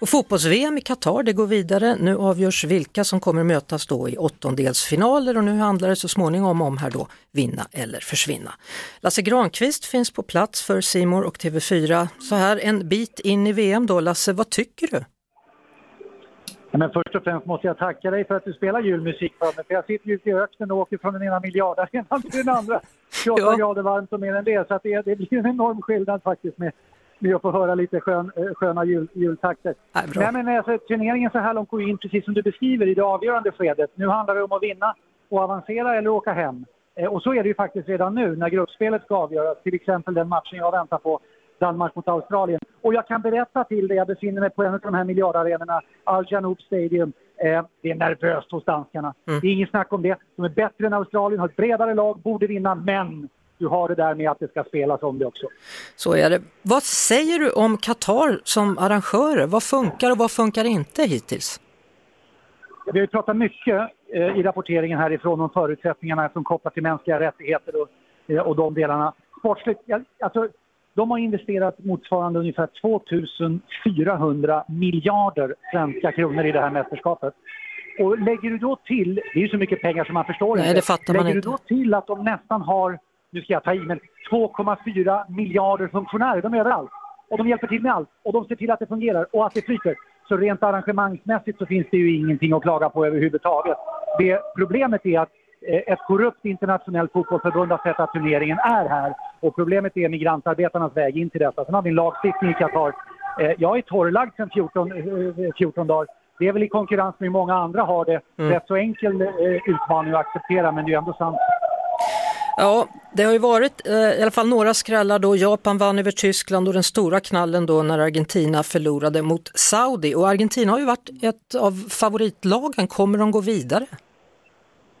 Och fotbolls-VM i Qatar det går vidare. Nu avgörs vilka som kommer mötas då i åttondelsfinaler och nu handlar det så småningom om här då vinna eller försvinna. Lasse Granqvist finns på plats för Simor och TV4 så här en bit in i VM då. Lasse, vad tycker du? Men först och främst måste jag tacka dig för att du spelar julmusik för mig. För jag sitter ju ute i öknen och åker från den ena miljardarenan till den andra. 28 Ja. grader varmt och mer än det. Så det, det blir en enorm skillnad faktiskt med, med att få höra lite skön, eh, sköna jul, jultakter. Nej. Nej, men alltså, turneringen så här långt går in precis som du beskriver i det avgörande skedet. Nu handlar det om att vinna och avancera eller åka hem. Eh, och så är det ju faktiskt redan nu när gruppspelet ska avgöras. Till exempel den matchen jag väntar på, Danmark mot Australien. Och jag kan berätta till dig, jag befinner mig på en av de här miljardarenorna, Al Janoub Stadium. Eh, det är nervöst hos danskarna. Det är inget snack om det. De är bättre än Australien, har ett bredare lag, borde vinna, men du har det där med att det ska spelas om det också. Så är det. Vad säger du om Qatar som arrangörer? Vad funkar och vad funkar inte hittills? Vi har ju pratat mycket eh, i rapporteringen härifrån om förutsättningarna som kopplar till mänskliga rättigheter och, eh, och de delarna. Sportsligt, alltså, de har investerat motsvarande ungefär 2400 miljarder svenska kronor i det här mästerskapet. Och lägger du då till, det är ju så mycket pengar som man förstår Nej, inte. lägger du då till att de nästan har, nu ska jag ta i, men 2,4 miljarder funktionärer, de är överallt. Och de hjälper till med allt. Och de ser till att det fungerar och att det flyter. Så rent arrangemangsmässigt så finns det ju ingenting att klaga på överhuvudtaget. Det problemet är att eh, ett korrupt internationellt fotbollsförbund har sett att turneringen är här. Och problemet är migrantarbetarnas väg in till detta. Sen har vi en lagstiftning i Qatar. Eh, Jag är torrlagd sedan 14, eh, 14 dagar. Det är väl i konkurrens med hur många andra har det. Rätt så enkel eh, utmaning att acceptera men det är ju ändå sant. Ja, det har ju varit eh, i alla fall några skrällar då. Japan vann över Tyskland och den stora knallen då när Argentina förlorade mot Saudi. Och Argentina har ju varit ett av favoritlagen. Kommer de gå vidare?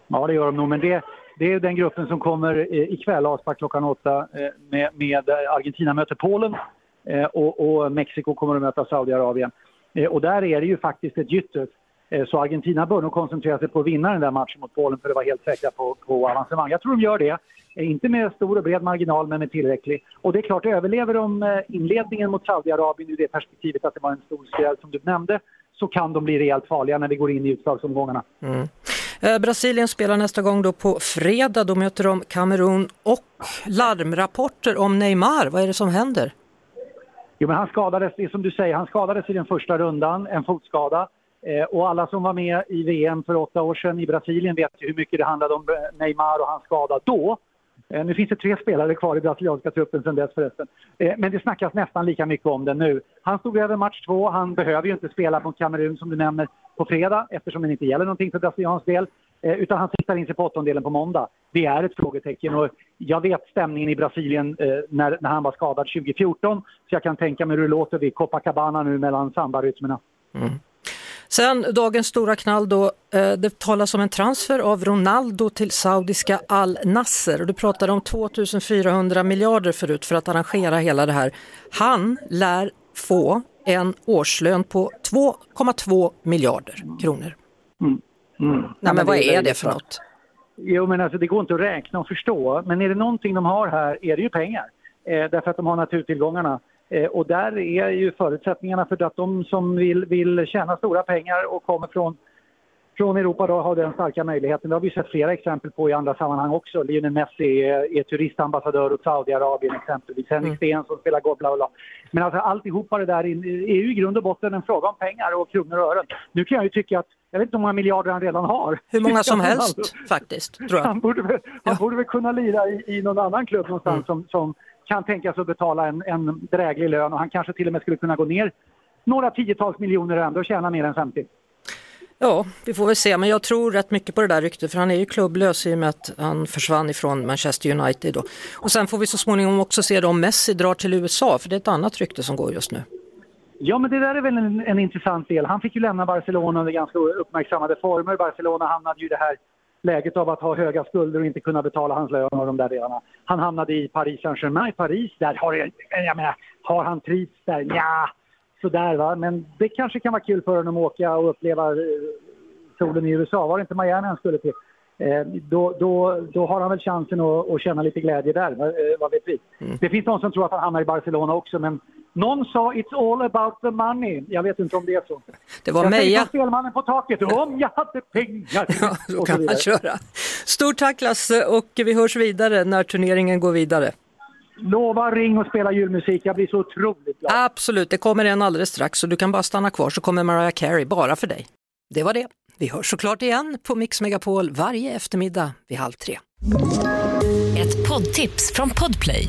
Ja, det gör de nog. Men det, det är den gruppen som kommer eh, ikväll, avspark klockan åtta, eh, med, med eh, Argentina möter Polen eh, och, och Mexiko kommer att möta Saudiarabien. Eh, och där är det ju faktiskt ett gytter. Eh, Så Argentina bör nog koncentrera sig på att vinna den där matchen mot Polen för att vara helt säkra på, på avancemang. Jag tror de gör det. Eh, Inte med stor och bred marginal, men med tillräcklig. Och det är klart, överlever de eh, inledningen mot Saudiarabien ur det perspektivet att det var en stor skräll som du nämnde, så kan de bli rejält farliga när vi går in i utslagsomgångarna. Eh, Brasilien spelar nästa gång då på fredag. Då möter de Kamerun och larmrapporter om Neymar. Vad är det som händer? Jo, men han skadades, det som du säger, han skadades i den första rundan, en fotskada. Eh, och alla som var med i VM för åtta år sedan i Brasilien vet ju hur mycket det handlade om eh, Neymar och hans skada då. Eh, nu finns det tre spelare kvar i brasilianska truppen sedan dess förresten. Men det snackas nästan lika mycket om den nu. Han stod över match två, han behöver ju inte spela mot Kamerun som du nämner på fredag eftersom det inte gäller någonting för brasiliansk del. Utan han siktar in sig på åttondelen på måndag. Det är ett frågetecken och jag vet stämningen i Brasilien när, när han var skadad 2014 så jag kan tänka mig hur det låter vid Copacabana nu mellan sambarytmerna. Mm. Sen dagens stora knall då, eh, det talas om en transfer av Ronaldo till saudiska Al Nasser. Du pratade om 2400 miljarder förut för att arrangera hela det här. Han lär få en årslön på 2,2 miljarder kronor. Mm. Nej, men vad är det för något? Jo, men alltså det går inte att räkna och förstå. Men är det någonting de har här är det ju pengar. Eh, därför att de har naturtillgångarna. Eh, och där är ju förutsättningarna för att de som vill, vill tjäna stora pengar och kommer från, från Europa då har den starka möjligheten. Det har vi sett flera exempel på i andra sammanhang också. Lionel Messi är, är turistambassadör åt Saudiarabien exempelvis. Henrik Sten som spelar golf, bla bla. Men alltså alltihopa det där är ju i grund och botten en fråga om pengar och kronor och ören. Nu kan jag ju tycka att, jag vet inte hur många miljarder han redan har. Hur många som helst faktiskt, tror Han jag. borde väl, han Ja. borde väl kunna lira i, i någon annan klubb någonstans Mm. som, som kan tänka sig att betala en, en dräglig lön och han kanske till och med skulle kunna gå ner några tiotals miljoner och ändå tjäna mer än 50. Ja, vi får väl se, men jag tror rätt mycket på det där ryktet för han är ju klubblös i och med att han försvann ifrån Manchester United. Då. Och sen får vi så småningom också se om Messi drar till USA, för det är ett annat rykte som går just nu. Ja, men det där är väl en, en intressant del. Han fick ju lämna Barcelona under ganska uppmärksammade former. Barcelona hamnade ju i det här läget av att ha höga skulder och inte kunna betala hans lön och de där delarna. Han hamnade i Paris Saint-Germain. Paris, där har, jag, jag menar, har han trivts där? Ja, sådär va. Men det kanske kan vara kul för honom att åka och uppleva eh, solen i USA. Var det inte Miami han skulle till? Eh, då, då, då har han väl chansen att, att känna lite glädje där, vad, eh, vad vet vi. Mm. Det finns någon som tror att han hamnar i Barcelona också, men någon sa it's all about the money. Jag vet inte om det är så. Det var Meja. Jag spelmannen på taket, om jag hade pengar. Ja, då kan man köra. Stort tack Lasse och vi hörs vidare när turneringen går vidare. Lova ring och spela julmusik, jag blir så otroligt glad. Absolut, det kommer en alldeles strax så du kan bara stanna kvar så kommer Mariah Carey bara för dig. Det var det. Vi hörs såklart igen på Mix Megapol varje eftermiddag vid halv tre. Ett poddtips från Podplay.